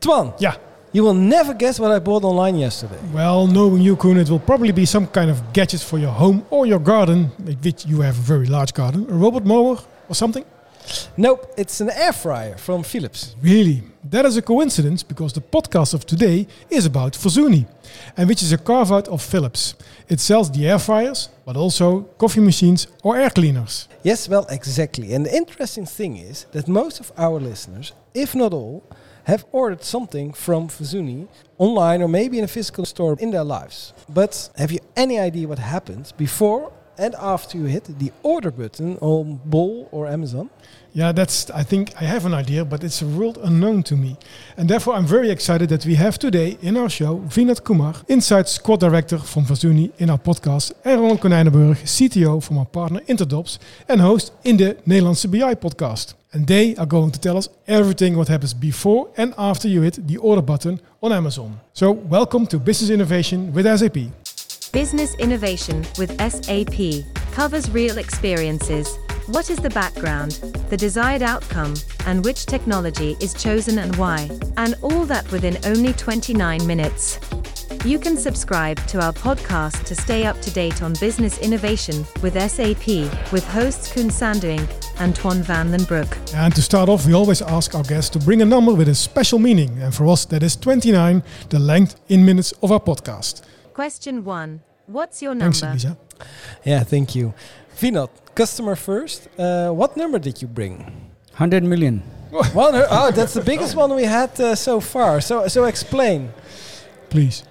Twan, Yeah. you will never guess what I bought online yesterday. Well, knowing you, Koen, it will probably be some kind of gadget for your home or your garden, which you have a very large garden, a robot mower or something. Nope, it's an air fryer from Philips. Really, that is a coincidence because the podcast of today is about Versuni, and which is a carve out of Philips. It sells the air fryers, but also coffee machines or air cleaners. Yes, well, exactly. And the interesting thing is that most of our listeners, if not all, have ordered something from Versuni online or maybe in a physical store in their lives. But have you any idea what happens before and after you hit the order button on Bol or Amazon? Yeah, that's. I think I have an idea, but it's a world unknown to me, and therefore I'm very excited that we have today in our show Vinod Kumar, Inside Squad Director from Versuni in our podcast, and Ronald Konijnenburg, CTO from our partner Interdobs, and host in the Nederlandse BI podcast. And they are going to tell us everything what happens before and after you hit the order button on Amazon. So welcome to Business Innovation with SAP. Business Innovation with SAP covers real experiences. What is the background, the desired outcome, and which technology is chosen and why? And all that within only 29 minutes. You can subscribe to our podcast to stay up to date on business innovation with SAP with hosts Koen Sandoing and Twan van den Broek. And to start off, we always ask our guests to bring a number with a special meaning, and for us that is 29, the length in minutes of our podcast. Question 1. What's your number? Thanks, Lisa. Yeah, thank you. Vinod, customer first. Uh, what number did you bring? 100 million. One, oh, that's the biggest one we had uh, so far. So, so explain, Please.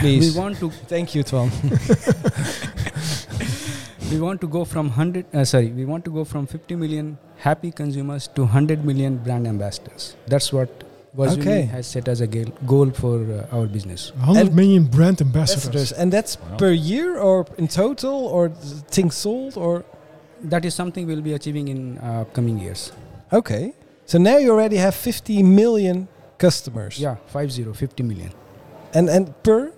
Please. We want to Thank you, Twan. we want to go from 100 uh, sorry, we want to go from 50 million happy consumers to 100 million brand ambassadors. That's what Versuni Okay. has set as a goal, goal for uh, our business. 100 And- million brand ambassadors. Ambassadors. And that's Wow. per year or in total or things sold or That is something we'll be achieving in uh, coming years. okay. So now you already have 50 million customers. Yeah, 50, 50 million. And and per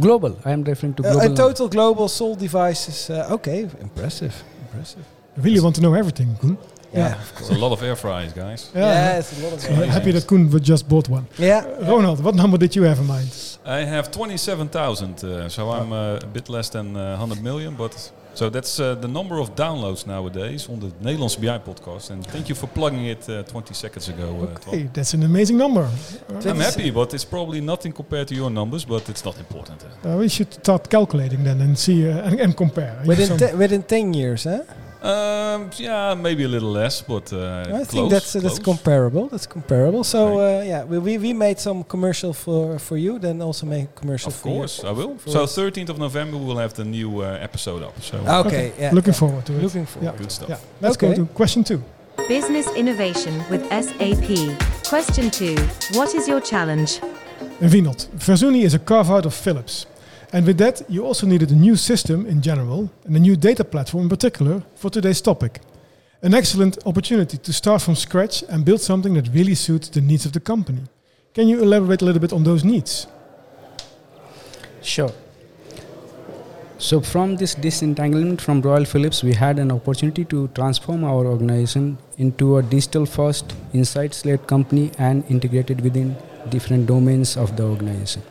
Global. I am referring to uh, global. uh, total global sold devices. Uh, okay, impressive. Impressive. I really want to know everything, Koen. Yeah. It's a lot of air fryers, guys. Yeah, it's a lot of So I'm happy that Koen w- just bought one. Yeah. Ronald, what number did you have in mind? I have 27,000, uh, so I'm uh, a bit less than uh, 100 million, but so that's uh, the number of downloads nowadays on the Nederlandse BI podcast. And thank you for plugging it uh, 20 seconds ago. Uh, Twan. Hey, that's an amazing number. Uh, I'm happy, but it's probably nothing compared to your numbers, but it's not important. uh. uh, we should start calculating then and see uh, and, and compare. Within te- within 10 years, huh? Um, yeah, maybe a little less, but uh, I close, think that's uh, that's comparable. That's comparable. So uh, yeah, we, we we made some commercial for for you. Then also make a commercial Of for you. course, I will. for So 13th of November we will have the new uh, episode up. So Okay. Yeah. Looking yeah. forward to it. Looking forward. Yeah. good stuff. Yeah. Let's Okay. go to question two. Business Innovation with SAP. Question 2. What is your challenge? And Vinod, Versuni is a carve out of Philips. And with that, you also needed a new system in general and a new data platform in particular for today's topic. An excellent opportunity to start from scratch and build something that really suits the needs of the company. Can you elaborate a little bit on those needs? Sure. So from this disentanglement from Royal Philips, we had an opportunity to transform our organization into a digital-first, insights-led company and integrated within different domains of the organization.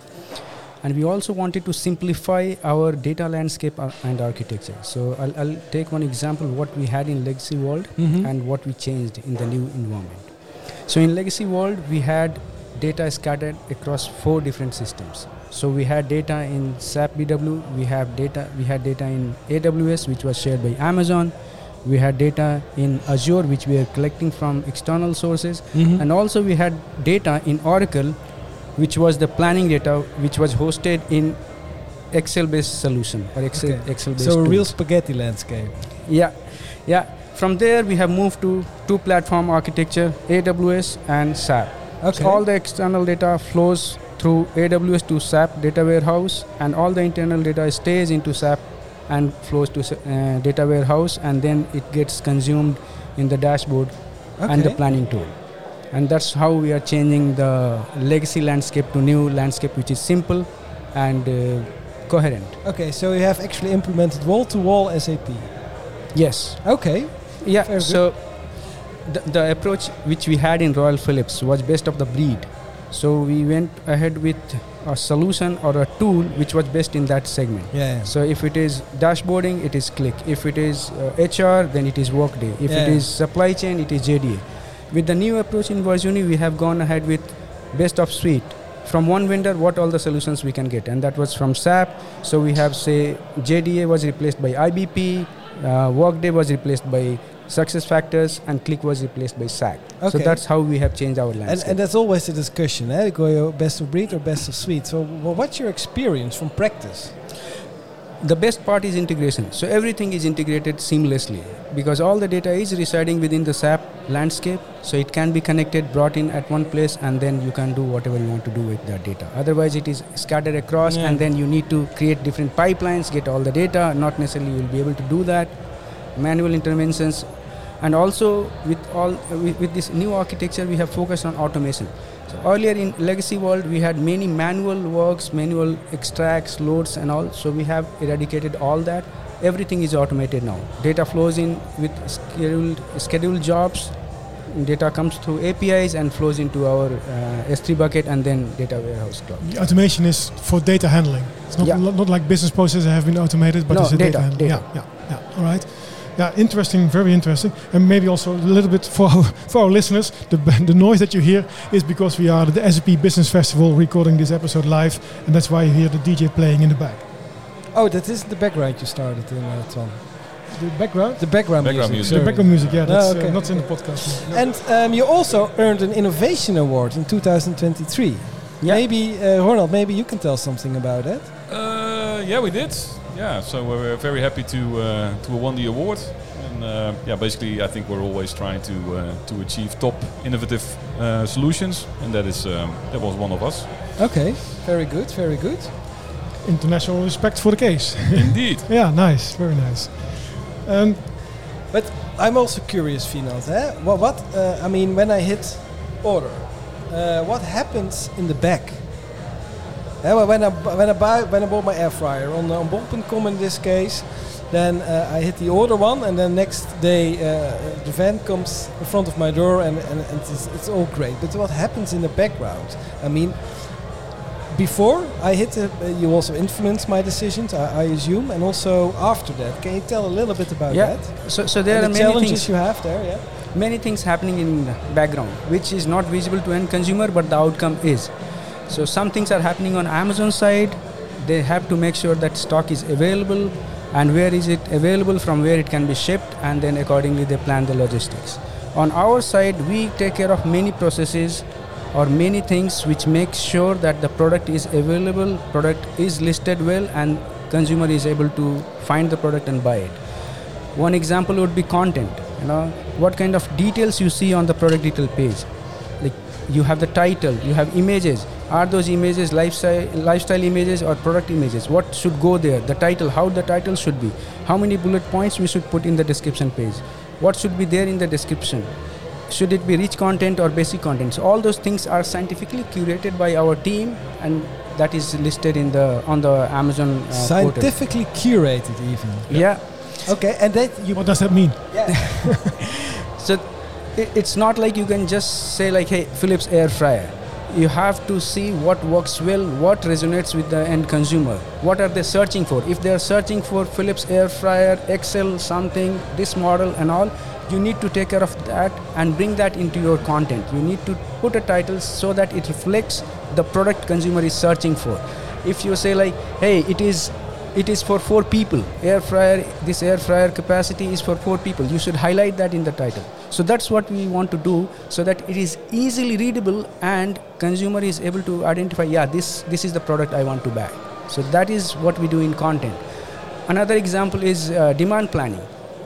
And we also wanted to simplify our data landscape and architecture. So I'll, I'll take one example what we had in legacy world Mhm. and what we changed in the new environment. So in legacy world, we had data scattered across four different systems. So we had data in SAP BW, we have data we had data in AWS which was shared by Amazon, we had data in Azure which we are collecting from external sources, Mhm. and also we had data in Oracle which was the planning data which was hosted in Excel based solution or Excel Okay. Excel based so a real spaghetti landscape. yeah, yeah. From there, we have moved to two platform architecture AWS and SAP. Okay. So all the external data flows through AWS to SAP data warehouse, and all the internal data stays into SAP and flows to uh, data warehouse, and then it gets consumed in the dashboard and the planning tool. And that's how we are changing the legacy landscape to new landscape, which is simple and uh, coherent. Okay. So you have actually implemented wall-to-wall SAP. Yes. Okay. Yeah, Very so the, the approach which we had in Royal Philips was best of the breed. So we went ahead with a solution or a tool which was best in that segment. Yeah. So if it is dashboarding, it is Qlik. If it is uh, HR, then it is Workday. If it Yeah. is supply chain, it is JDA. With the new approach in Versuni, we have gone ahead with best of suite. From one vendor, what all the solutions we can get, and that was from SAP. So we have say JDA was replaced by IBP, uh, Workday was replaced by SuccessFactors, and Qlik was replaced by SAC. So that's how we have changed our And, landscape. and that's always the discussion, eh? Go you best of breed or best of suite. So, wh- what's your experience from practice? the best part is integration so everything is integrated seamlessly because all the data is residing within the sap landscape. So it can be connected brought in at one place and then you can do whatever you want to do with that data. Otherwise it is scattered across Yeah. and then you need to create different pipelines get all the data. Not necessarily you will be able to do that. Manual interventions. And also with all with, with this new architecture we have focused on automation. So earlier in legacy world we had many manual works manual extracts loads and all. So we have eradicated all that everything is automated now data flows in with scheduled scheduled jobs data comes through apis and flows into our uh, s3 bucket and then data warehouse cloud The automation is for data handling. It's not, Yeah. not, not like business processes have been automated, but No, it's a data, data, handling. data. Yeah, yeah, yeah. All right. Yeah, interesting, very interesting. And maybe also a little bit for our, for our listeners, the, the noise that you hear is because we are at the SAP Business Festival recording this episode live, and that's why you hear the DJ playing in the back. Oh, that is the background you started in, uh, Tom. The background? The background, Background music. music. The background music, yeah, that's okay. uh, not in the podcast. No. And um, you also earned an innovation award in 2023. Yeah. Maybe, uh, Ronald, maybe you can tell something about that. Uh, yeah, we did. Yeah, so we're very happy to uh, to have won the award. And uh, yeah, basically, I think we're always trying to uh, to achieve top innovative uh, solutions, and that is um, that was one of us. Okay, very good, very good. International respect for the case. Indeed. yeah, nice, very nice. Um, But I'm also curious, Finland. Eh? What, what uh, I mean, when I hit order, uh, what happens in the back? Eh, well, when I when I buy when I bought my air fryer on uh, on bol.com in this case, then uh, I hit the order one, and then next day uh, the van comes in front of my door, and, and, and it's, it's all great. But what happens in the background? I mean, before I hit, the, uh, you also influence my decisions, I, I assume, and also after that. Can you tell a little bit about yeah that? so, so there And are the many challenges things you have there, yeah. many things happening in the background which is not visible to end consumer but the outcome is so some things are happening on amazon side they have to make sure that stock is available and where is it available from where it can be shipped and then accordingly they plan the logistics on our side we take care of many processes or many things which make sure that the product is available product is listed well and consumer is able to find the product and buy it one example would be content. You know, what kind of details you see on the product detail page. Like you have the title, you have images. Are those images lifestyle lifestyle images or product images? What should go there? The title, how the title should be. How many bullet points we should put in the description page? What should be there in the description? Should it be rich content or basic content? So all those things are scientifically curated by our team and that is listed in the on the Amazon uh, portal. Scientifically curated, even. Yeah. Okay, and that you. what does that mean? Yeah. So it, it's not like you can just say like, hey, Philips air fryer. You have to see what works well, what resonates with the end consumer. What are they searching for? If they are searching for Philips air fryer, Excel, something, this model and all, you need to take care of that and bring that into your content. You need to put a title so that it reflects the product consumer is searching for. If you say like, hey, it is it is for four people air fryer this air fryer capacity is for four people you should highlight that in the title so that's what we want to do so that it is easily readable and consumer is able to identify yeah this this is the product i want to buy so that is what we do in content another example is uh, demand planning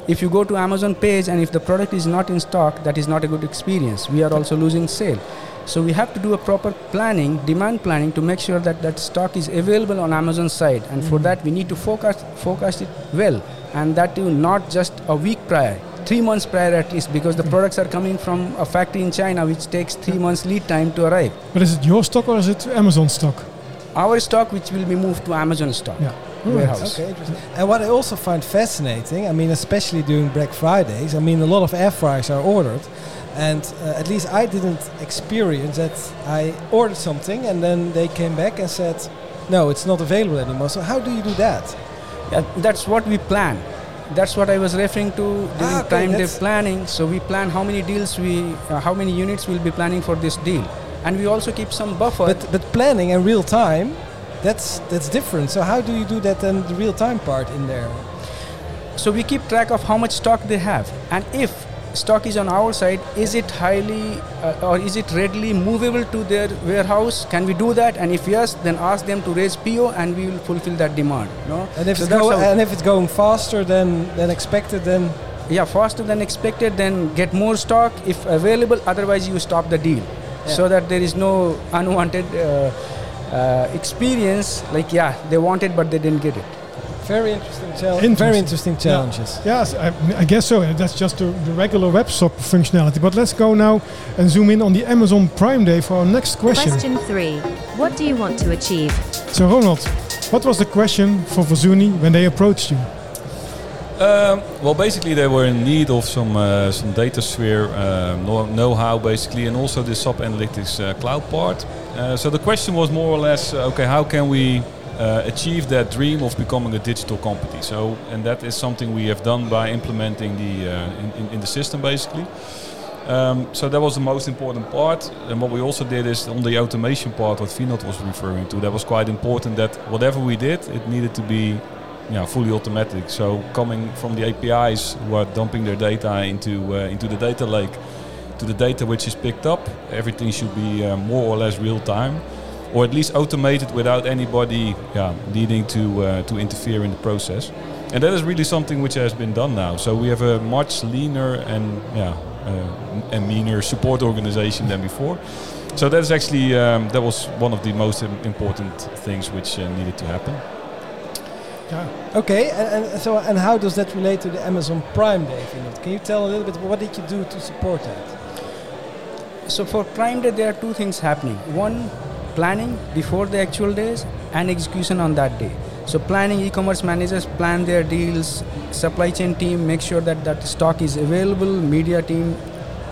if you go to amazon page and if the product is not in stock that is not a good experience. We are also losing sale. So we have to do a proper planning demand planning to make sure that that stock is available on amazon side. And for mm-hmm. that we need to forecast forecast it well. And that too not just a week prior. Three months prior at least because the mm-hmm. products are coming from a factory in china which takes three months lead time to arrive. But is it your stock or is it Amazon stock? our stock which will be moved to amazon stock. Yeah. Right. warehouse Okay, interesting. And what I also find fascinating, I mean, especially during Black Fridays, I mean, a lot of air fryers are ordered. And uh, at least I didn't experience that I ordered something and then they came back and said, no, it's not available anymore. So how do you do that? Yeah, that's what we plan. That's what I was referring to during Ah, okay, time day planning. So we plan how many deals we, uh, how many units we'll be planning for this deal, and we also keep some buffer. But but planning in real time, that's that's different. So how do you do that then the real time part in there? so we keep track of how much stock they have, and if stock is on our side, is it highly uh, or is it readily movable to their warehouse? Can we do that? And if yes, then ask them to raise PO, and we will fulfill that demand. No, And if So it's go, and if it's going faster than than expected, then yeah faster than expected then get more stock if available otherwise you stop the deal Yeah. so that there is no unwanted uh, uh, experience like yeah they wanted but they didn't get it very interesting challenge. Interesting. Very interesting challenges. Yes, I, I guess so. That's just the, the regular web shop functionality. But let's go now and zoom in on the Amazon Prime Day for our next question. Question 3. What do you want to achieve? So, Ronald, what was the question for Versuni when they approached you? Um, well, basically, they were in need of some uh, some DataSphere know- know-how, basically, and also the sub analytics uh, cloud part. Uh, so the question was more or less, uh, okay, how can we uh, achieve that dream of becoming a digital company? So, and that is something we have done by implementing the uh, in, in, in the system, basically. Um, so that was the most important part. And what we also did is on the automation part, what Vinod was referring to, that was quite important that whatever we did, it needed to be yeah, fully automatic. So coming from the APIs who are dumping their data into uh, into the data lake, to the data which is picked up, everything should be uh, more or less real time, or at least automated without anybody yeah, needing to uh, to interfere in the process. And that is really something which has been done now. So we have a much leaner and yeah, uh, and meaner support organization than before. So that is actually um, that was one of the most im- important things which uh, needed to happen. Yeah. Okay, and, and so and how does that relate to the Amazon Prime Day? Can you tell a little bit what did you do to support that? so for prime day there are two things happening one planning before the actual days and execution on that day so planning e-commerce managers plan their deals supply chain team make sure that that stock is available media team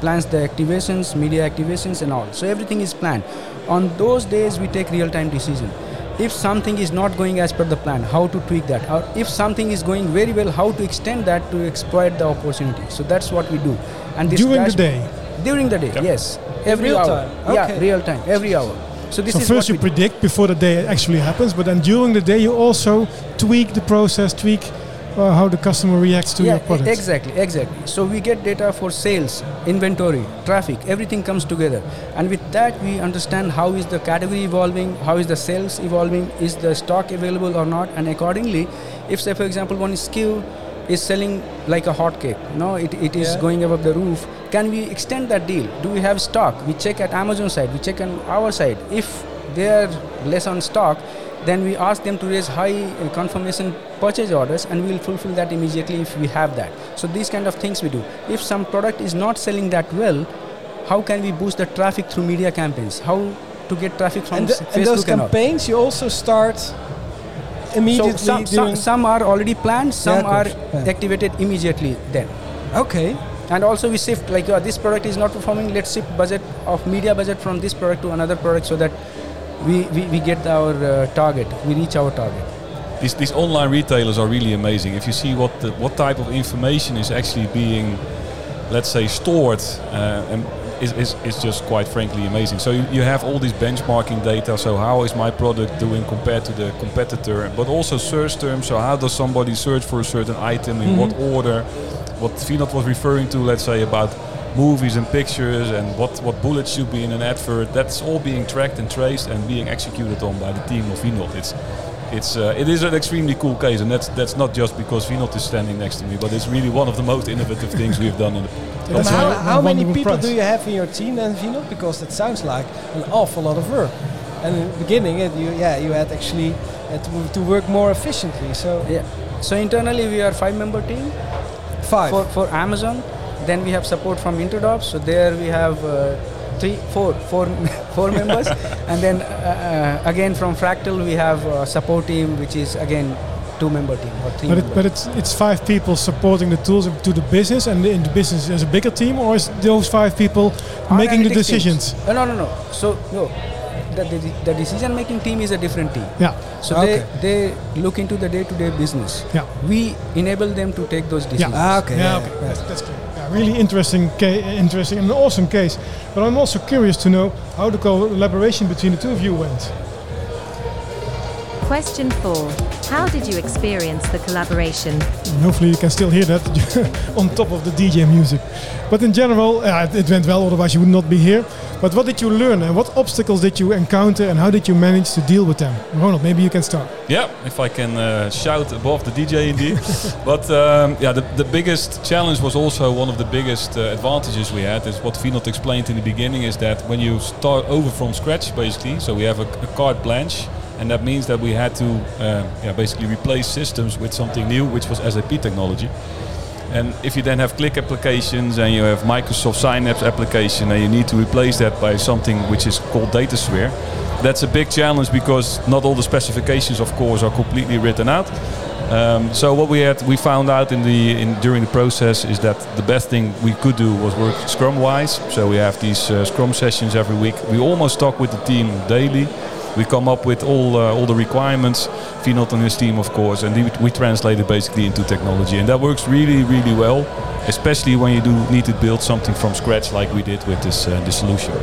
plans the activations media activations and all so everything is planned on those days we take real time decision if something is not going as per the plan how to tweak that or if something is going very well how to extend that to exploit the opportunity so that's what we do and this During the day. during the day, Yep. yes. Every real hour. time? Okay. Yeah, real time. Every hour. So this so is first what you we do. predict before the day actually happens, but then during the day you also tweak the process, tweak uh, how the customer reacts to yeah, your product. exactly, exactly. So we get data for sales, inventory, traffic, everything comes together. And with that we understand how is the category evolving, how is the sales evolving, is the stock available or not, and accordingly, if say for example one SKU is selling like a hotcake, no, it, it is Yeah. going above the roof. Can we extend that deal? Do we have stock? We check at Amazon side, we check on our side. If they are less on stock, then we ask them to raise high uh, confirmation purchase orders and we will fulfill that immediately if we have that. So these kind of things we do. If some product is not selling that well, how can we boost the traffic through media campaigns? How to get traffic from And, the, s- and those Facebook and campaigns you also start immediately So some, some, some are already planned, some of are yeah. activated immediately then. okay, And also we shift like uh, this product is not performing. Let's shift budget of media budget from this product to another product so that we, we, we get our uh, target. We reach our target. These, these online retailers are really amazing. If you see what the, what type of information is actually being, let's say, stored, uh, and is, is, is just quite frankly amazing. So you, you have all these benchmarking data. So how is my product doing compared to the competitor? But also search terms. So how does somebody search for a certain item in what order? What Vinod was referring to, let's say about movies and pictures and what, what bullets should be in an advert. That's all being tracked and traced and being executed on by the team of Vinod. It's it's uh, it is an extremely cool case, and that's that's not just because Vinod is standing next to me, but it's really one of the most innovative things we've done in the. And That's how, how many people price. do you have in your team then, Vino? Because that sounds like an awful lot of work. And in the beginning, it, you yeah, you had actually had to, to work more efficiently. So Yeah. So internally we are five member team five. for, for Amazon. Then we have support from Interdobs. So there we have uh, three, four, four, four members. and then uh, uh, again from Fractal we have a support team which is again two-member team or three. But, it, but it's it's five people supporting the tools to the business, and in the business is a bigger team, or is those five people making the decisions? Uh, no, no, no. So no, the, the, the decision-making team is a different team. Yeah, So Okay. they they look into the day-to-day business. yeah, We enable them to take those decisions. Ah, okay. yeah. yeah, okay, yeah. That's, that's clear. Really interesting, interesting, and an awesome case. But I'm also curious to know how the collaboration between the two of you went. Question 4. How did you experience the collaboration? And hopefully you can still hear that on top of the DJ music. But in general, uh, it- it went well, otherwise you would not be here. But what did you learn and what obstacles did you encounter and how did you manage to deal with them? Ronald, maybe you can start. Yeah, if I can uh, shout above the DJ indeed. but um, yeah, the, the biggest challenge was also one of the biggest uh, advantages we had is what Vinod explained in the beginning is that when you start over from scratch basically, so we have a, a carte blanche and that means that we had to uh, yeah, basically replace systems with something new which was SAP technology. And if you then have Qlik applications and you have Microsoft Synapse application and you need to replace that by something which is called DataSphere, that's a big challenge because not all the specifications, of course, are completely written out. Um, so what we had, we found out in the in, during the process is that the best thing we could do was work Scrum-wise. So we have these uh, Scrum sessions every week. We almost talk with the team daily. We come up with all uh, all the requirements. Vinod and his team, of course, and we, we translate it basically into technology, and that works really, really well. Especially when you do need to build something from scratch, like we did with this uh, this solution.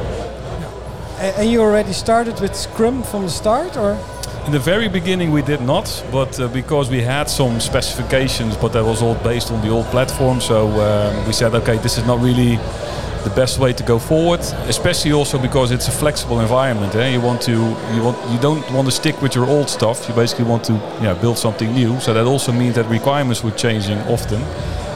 And you already started with Scrum from the start, or? In the very beginning, we did not, but uh, because we had some specifications, but that was all based on the old platform. So um, we said, okay, this is not really the best way to go forward. Especially also because it's a flexible environment. Eh? You want to, you want, you don't want to stick with your old stuff. You basically want to, yeah, build something new. So that also means that requirements were changing often.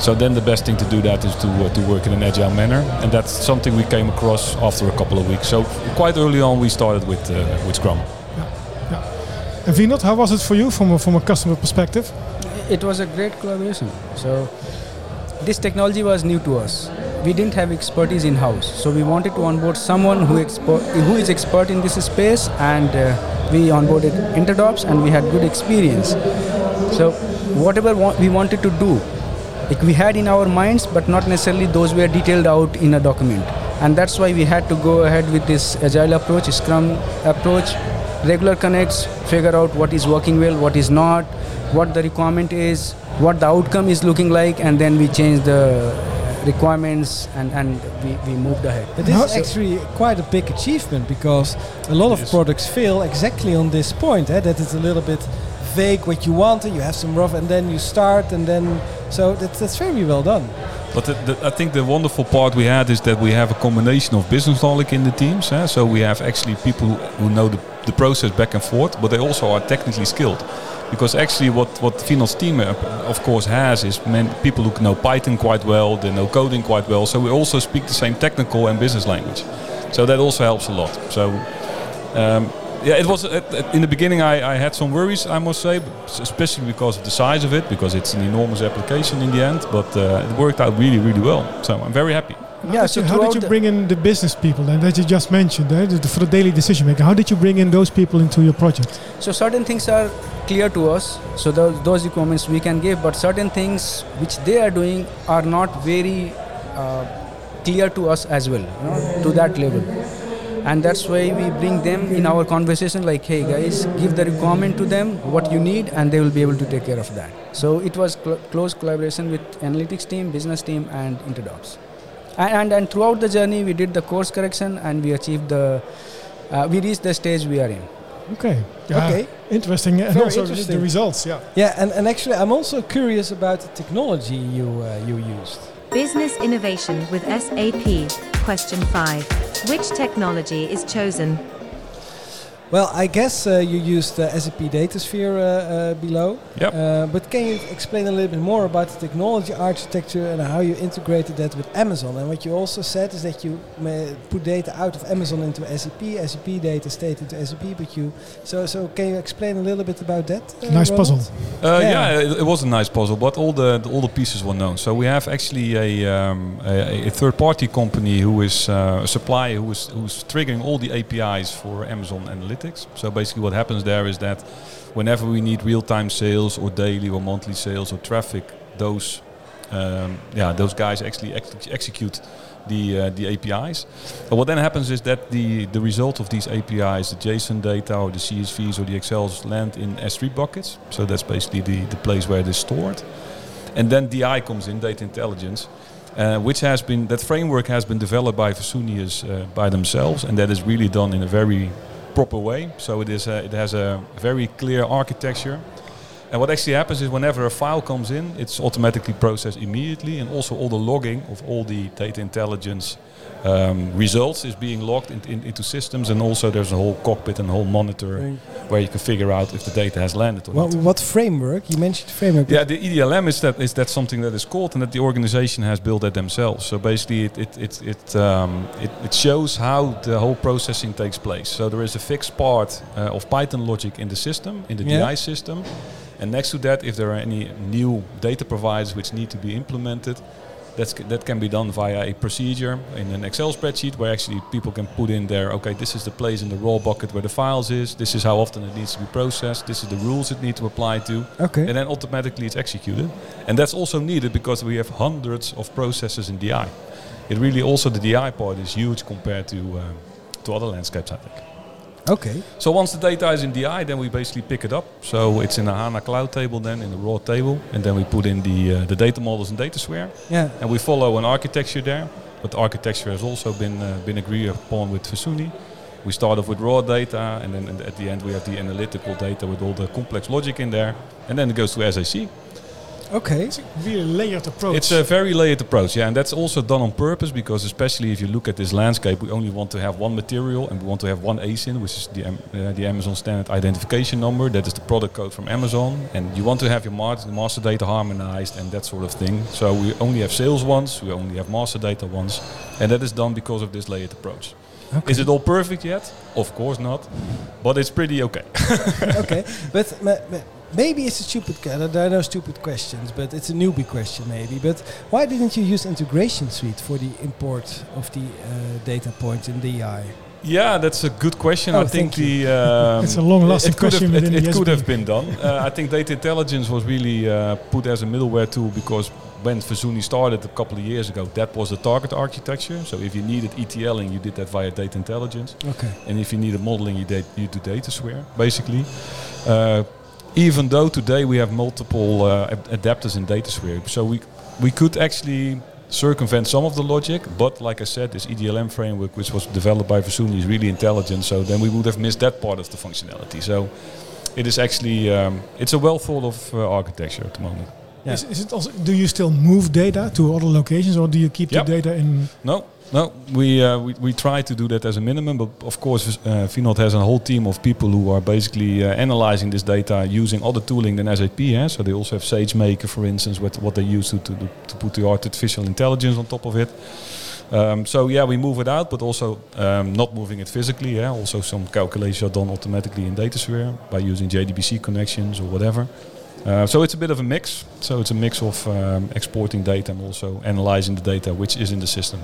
So then the best thing to do that is to uh, to work in an agile manner, and that's something we came across after a couple of weeks. So quite early on, we started with uh, with Scrum. Yeah. And Vinod, how was it for you from a, from a customer perspective? It was a great collaboration. So this technology was new to us. We didn't have expertise in house, so we wanted to onboard someone who who is expert in this space, and uh, we onboarded Interdobs, and we had good experience. So whatever wa- we wanted to do, like we had in our minds, but not necessarily those were detailed out in a document. And that's why we had to go ahead with this agile approach, Scrum approach, regular connects, figure out what is working well, what is not, what the requirement is, what the outcome is looking like, and then we change the requirements and, and we, we moved ahead. But this How- is actually quite a big achievement because a lot of products fail exactly on this point. Eh? That it's a little bit vague what you want, and you have some rough, and then you start, and then so that's that's very well done. But the, the, I think the wonderful part we had is that we have a combination of business knowledge in the teams. eh? So we have actually people who know the, the process back and forth, but they also are technically skilled. Because actually, what what Vinod's team, uh, of course, has is men, people who know Python quite well, they know coding quite well. So we also speak the same technical and business language. So that also helps a lot. So um, yeah, it was at, at- in the beginning. I, I had some worries, I must say, especially because of the size of it, because it's an enormous application in the end. But uh, it worked out really, really well. So I'm very happy. How Yeah, did so you, how did you bring in the business people then that you just mentioned eh, the- for the daily decision making? How did you bring in those people into your project? So certain things are clear to us, so those, those requirements we can give, but certain things which they are doing are not very uh, clear to us as well, you know, to that level. And that's why we bring them in our conversation like, hey guys, give the requirement to them, what you need, and they will be able to take care of that. So it was cl- close collaboration with analytics team, business team, and Interdobs. And, and, and throughout the journey, we did the course correction and we achieved the, uh, we reached the stage we are in. Okay. Yeah, Okay. Interesting. And Very also the- the results. Yeah. Yeah, and, and actually, I'm also curious about the technology you uh, you used. Business innovation with SAP. Question 5. Which technology is chosen? Well, I guess uh, you used uh, SAP DataSphere uh, uh, below. Yep. Uh, but can you explain a little bit more about the technology architecture and how you integrated that with Amazon? And what you also said is that you ma- put data out of Amazon into SAP, SAP data stayed into SAP, but you. So, so can you explain a little bit about that? uh, Nice Ronald? puzzle. Uh, Yeah. yeah, it, it was a nice puzzle, but all the, the- all the pieces were known. So we have actually a, um, a, a third-party company who is uh, a supplier who is who's triggering all the APIs for Amazon Analytics. Analytics. So basically, what happens there is that whenever we need real-time sales or daily or monthly sales or traffic, those um, yeah those guys actually ex- execute the uh, the APIs. But what then happens is that the the result of these APIs, the JSON data or the CSVs or the Excels land in S3 buckets. So that's basically the the place where it is stored. And then DI comes in, data intelligence, uh, which has been that framework has been developed by Versunius uh, by themselves, and that is really done in a very proper way. So it is a, it has a very clear architecture. And what actually happens is whenever a file comes in, it's automatically processed immediately, and also all the logging of all the data intelligence um, results is being logged in, in, into systems, and also there's a whole cockpit and a whole monitor Right. where you can figure out if the data has landed or What, not. what framework? You mentioned framework. Yeah, the EDLM is that is that something that is called and that the organization has built that themselves. So basically, it it it it, um, it, it shows how the whole processing takes place. So there is a fixed part uh, of Python logic in the system, in the Yeah. DI system, and next to that, if there are any new data providers which need to be implemented. That's, that can be done via a procedure in an Excel spreadsheet where actually people can put in there, okay, this is the place in the raw bucket where the files is, this is how often it needs to be processed, this is the rules it needs to apply to, Okay. and then automatically it's executed. And that's also needed because we have hundreds of processes in DI. It really also the DI part is huge compared to um, to other landscapes, I think. Okay. So once the data is in DI, then we basically pick it up. So it's in a HANA cloud table, then in the raw table, and then we put in the uh, the data models and data DataSphere, Yeah. and we follow an architecture there. But the architecture has also been uh, been agreed upon with Versuni. We start off with raw data, and then at the end we have the analytical data with all the complex logic in there, and then it goes to SAC. Okay. It's a really layered approach. It's a very layered approach, yeah, and that's also done on purpose because, especially if you look at this landscape, we only want to have one material and we want to have one ASIN, which is the, uh, the Amazon Standard Identification Number. That is the product code from Amazon, and you want to have your mar- master data harmonized and that sort of thing. So we only have sales once, we only have master data once, and that is done because of this layered approach. Okay. Is it all perfect yet? Of course not, but it's pretty okay. okay. But ma- ma- maybe it's a stupid. que- There are no stupid questions, but it's a newbie question maybe. But why didn't you use integration suite for the import of the uh, data points in DI? Yeah, that's a good question. Oh, I think the um, It's a long-lasting it could question Have, it it could have been done. Uh, I think data intelligence was really uh, put as a middleware tool because when Versuni started a couple of years ago, that was the target architecture. So if you needed ETLing, you did that via data intelligence, Okay. and if you needed modeling, you did you do DataSphere basically. Uh, even though today we have multiple uh, ad- adapters in DataSphere, so we we could actually circumvent some of the logic, but like I said, this EDLM framework, which was developed by Versuni, is really intelligent. So then we would have missed that part of the functionality. So it is actually um, it's a well thought of uh, architecture at the moment. Yeah. Is, is it also? Do you still move data to other locations, or do you keep Yep. the data in? No, no, we, uh, we we try to do that as a minimum, but of course, uh, Vinod has a whole team of people who are basically uh, analyzing this data using other tooling than SAP. Yeah? So they also have SageMaker, for instance, with what they use to to, to put the artificial intelligence on top of it. Um, so yeah, we move it out, but also um, not moving it physically. Yeah, also some calculations are done automatically in DataSphere by using JDBC connections or whatever. Uh, so it's a bit of a mix. So it's a mix of um, exporting data and also analyzing the data which is in the system.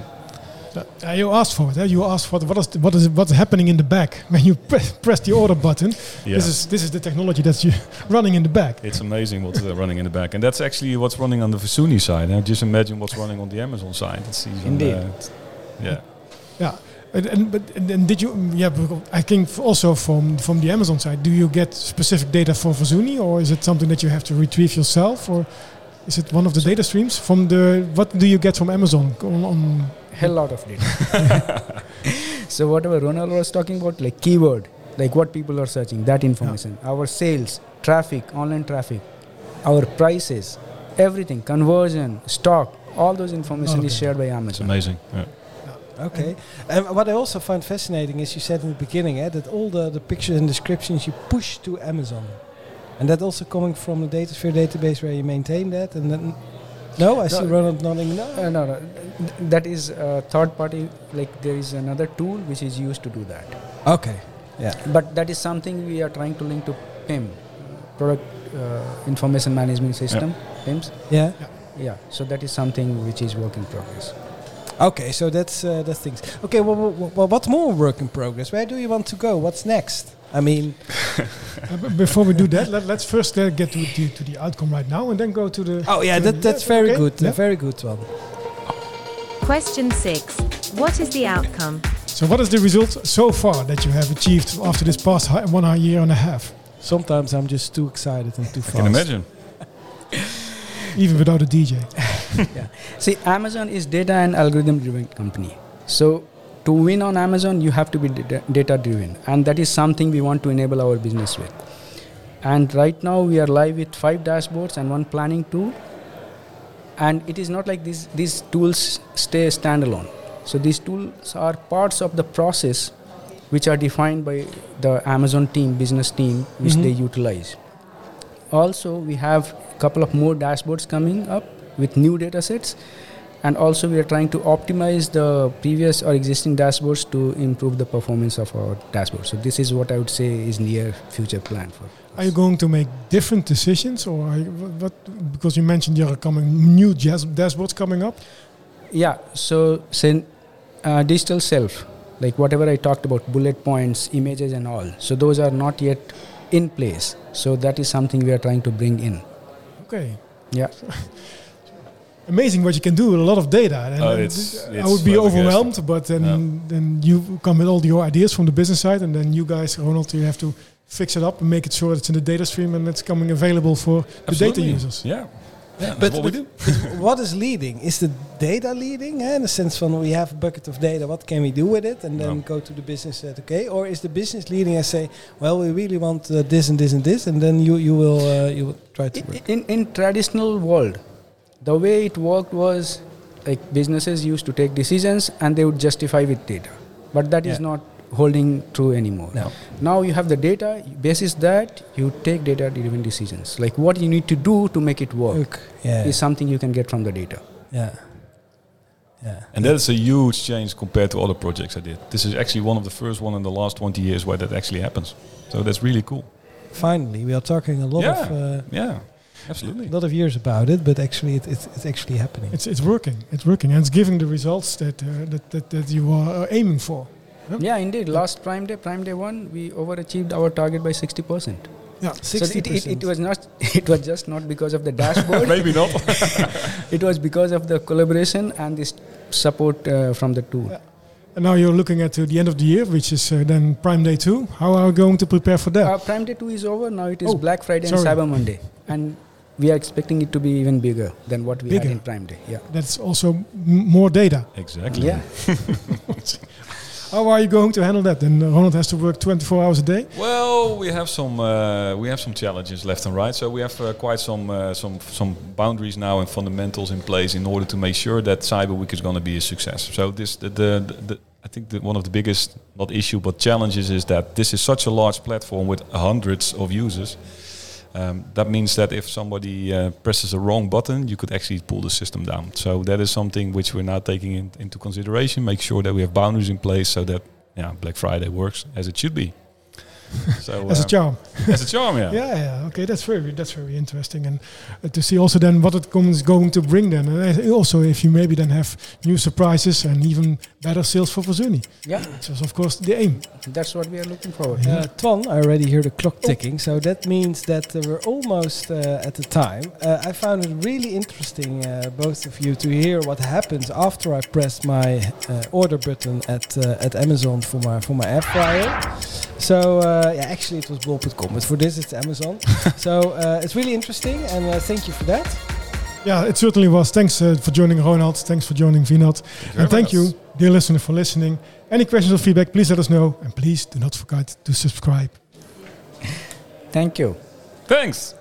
Uh, you asked for it. Eh? You asked for the, what is the, what is what's happening in the back when you pre- press the order button. Yeah. This is this is the technology that's you running in the back. It's amazing what's uh, running in the back, and that's actually what's running on the Versuni side. Now, just imagine what's running on the Amazon side. It's even, Indeed. uh, yeah. Yeah. And, and but and, and did you? Yeah. I think also from from the Amazon side, do you get specific data for Versuni, or is it something that you have to retrieve yourself, or is it one of the data streams from the? What do you get from Amazon on? on hell lot of data. so whatever Ronald was talking about, like keyword, like what people are searching, that information, our sales, traffic, online traffic, our prices, everything, conversion, stock, all those information is shared by Amazon. It's Amazon. amazing. Yeah. Okay. And what I also find fascinating is you said in the beginning eh, that all the, the pictures and descriptions you push to Amazon. And that also coming from the DataSphere database where you maintain that. And then, no, I see Ronald nodding no. Uh, no, no, th- that is a third party. Like there is another tool which is used to do that. Okay. Yeah. But that is something we are trying to link to PIM, Product uh, Information Management System, PIMS. Yeah. Yeah, so that is something which is work in progress. Okay, so that's uh, that's things. Okay, well, well, well, what's more work in progress? Where do you want to go? What's next? I mean, Uh, before we do that, let, let's first uh, get to, to, to the outcome right now, and then go to the. oh yeah, that, the- that's very okay, good. yeah. A very good one. Question 6. What is the outcome? So, what is the result so far that you have achieved after this past hi- one year and a half, Sometimes I'm just too excited and too fast. I can imagine. even without a DJ? See, Amazon is data and algorithm driven company. So to win on Amazon, you have to be data driven, and that is something we want to enable our business with. And right now we are live with five dashboards and one planning tool. And it is not like these these tools stay standalone. So these tools are parts of the process which are defined by the Amazon team, business team, which Mhm. they utilize. Also, we have a couple of more dashboards coming up with new data sets. And also, we are trying to optimize the previous or existing dashboards to improve the performance of our dashboard. So, this is what I would say is near future plan for. Are you going to make different decisions, or are you, wh- what? Because you mentioned there are coming new jazz dashboards coming up. Yeah, so say, uh, digital shelf, like whatever I talked about, bullet points, images, and all. So, those are not yet in place. So, that is something we are trying to bring in. Okay. Yeah. Amazing what you can do with a lot of data. And Oh, and it's- I it's would be overwhelmed, but then Yeah. then you come with all your ideas from the business side, and then you guys, Ronald, you have to fix it up and make it sure it's in the data stream and it's coming available for the data users. Yeah. Yeah, But, what we do. what is leading? Is the data leading? eh, in the sense from we have a bucket of data, what can we do with it? And then No. go to the business at okay? Or is the business leading and say, well, we really want uh, this and this and this, and then you you will uh, you will try to work. In, in traditional world, the way it worked was like businesses used to take decisions and they would justify with data. But that is Yeah. not holding true anymore. No. Now you have the data, basis that you take data driven decisions. Like what you need to do to make it work Look, yeah, is something you can get from the data. yeah, yeah. And that is a huge change compared to other projects I did. This is actually one of the first one in the last 20 years where that actually happens. So that's really cool. Finally, we are talking a lot Yeah. of uh, Yeah, absolutely. a lot of years about it, but actually, it, it's it's actually happening. It's it's working. It's working, and it's giving the results that uh, that, that that you are uh, aiming for. Yeah, indeed. Last Prime Day, Prime Day one, we overachieved our target by sixty percent. Yeah. So it, it, it was not. It was just not because of the dashboard. Maybe not. it was because of the collaboration and this support uh, from the tool. Yeah. And now you're looking at uh, the end of the year, which is uh, then Prime Day 2. How are we going to prepare for that? Uh, Prime Day 2 is over. Now it is Oh, Black Friday and. Cyber Monday. And we are expecting it to be even bigger than what we Bigger. had in Prime Day. Yeah. That's also m- more data. exactly. Yeah. How are you going to handle that? Then Ronald has to work 24 hours a day. Well, we have some uh, we have some challenges left and right. So we have uh, quite some uh, some some boundaries now and fundamentals in place in order to make sure that Cyber Week is going to be a success. So this the, the, the, the I think that one of the biggest not issue but challenges is that this is such a large platform with hundreds of users. Um, that means that if somebody uh, presses a wrong button, you could actually pull the system down. So that is something which we're now taking in, into consideration. Make sure that we have boundaries in place so that yeah, Black Friday works as it should be. so As a um, charm. as a charm, yeah. Yeah, yeah. Okay, that's very that's very interesting, and uh, to see also then what it comes going to bring then, and I- also if you maybe then have new surprises and even better sales for Fazuni. Yeah. Which is of course the aim. That's what we are looking forward to. Uh, Twan, I already hear the clock ticking, so that means that uh, we're almost uh, at the time. Uh, I found it really interesting, uh, both of you, to hear what happens after I press my uh, order button at uh, at Amazon for my for my air fryer. So uh, yeah, actually it was bol.com, but for this it's Amazon. so uh, it's really interesting, and uh, thank you for that. Yeah, it certainly was. Thanks uh, for joining Ronald. Thanks for joining Vinod. And thank you, dear listener, for listening. Any questions or feedback, please let us know. And please do not forget to subscribe. Thank you. Thanks.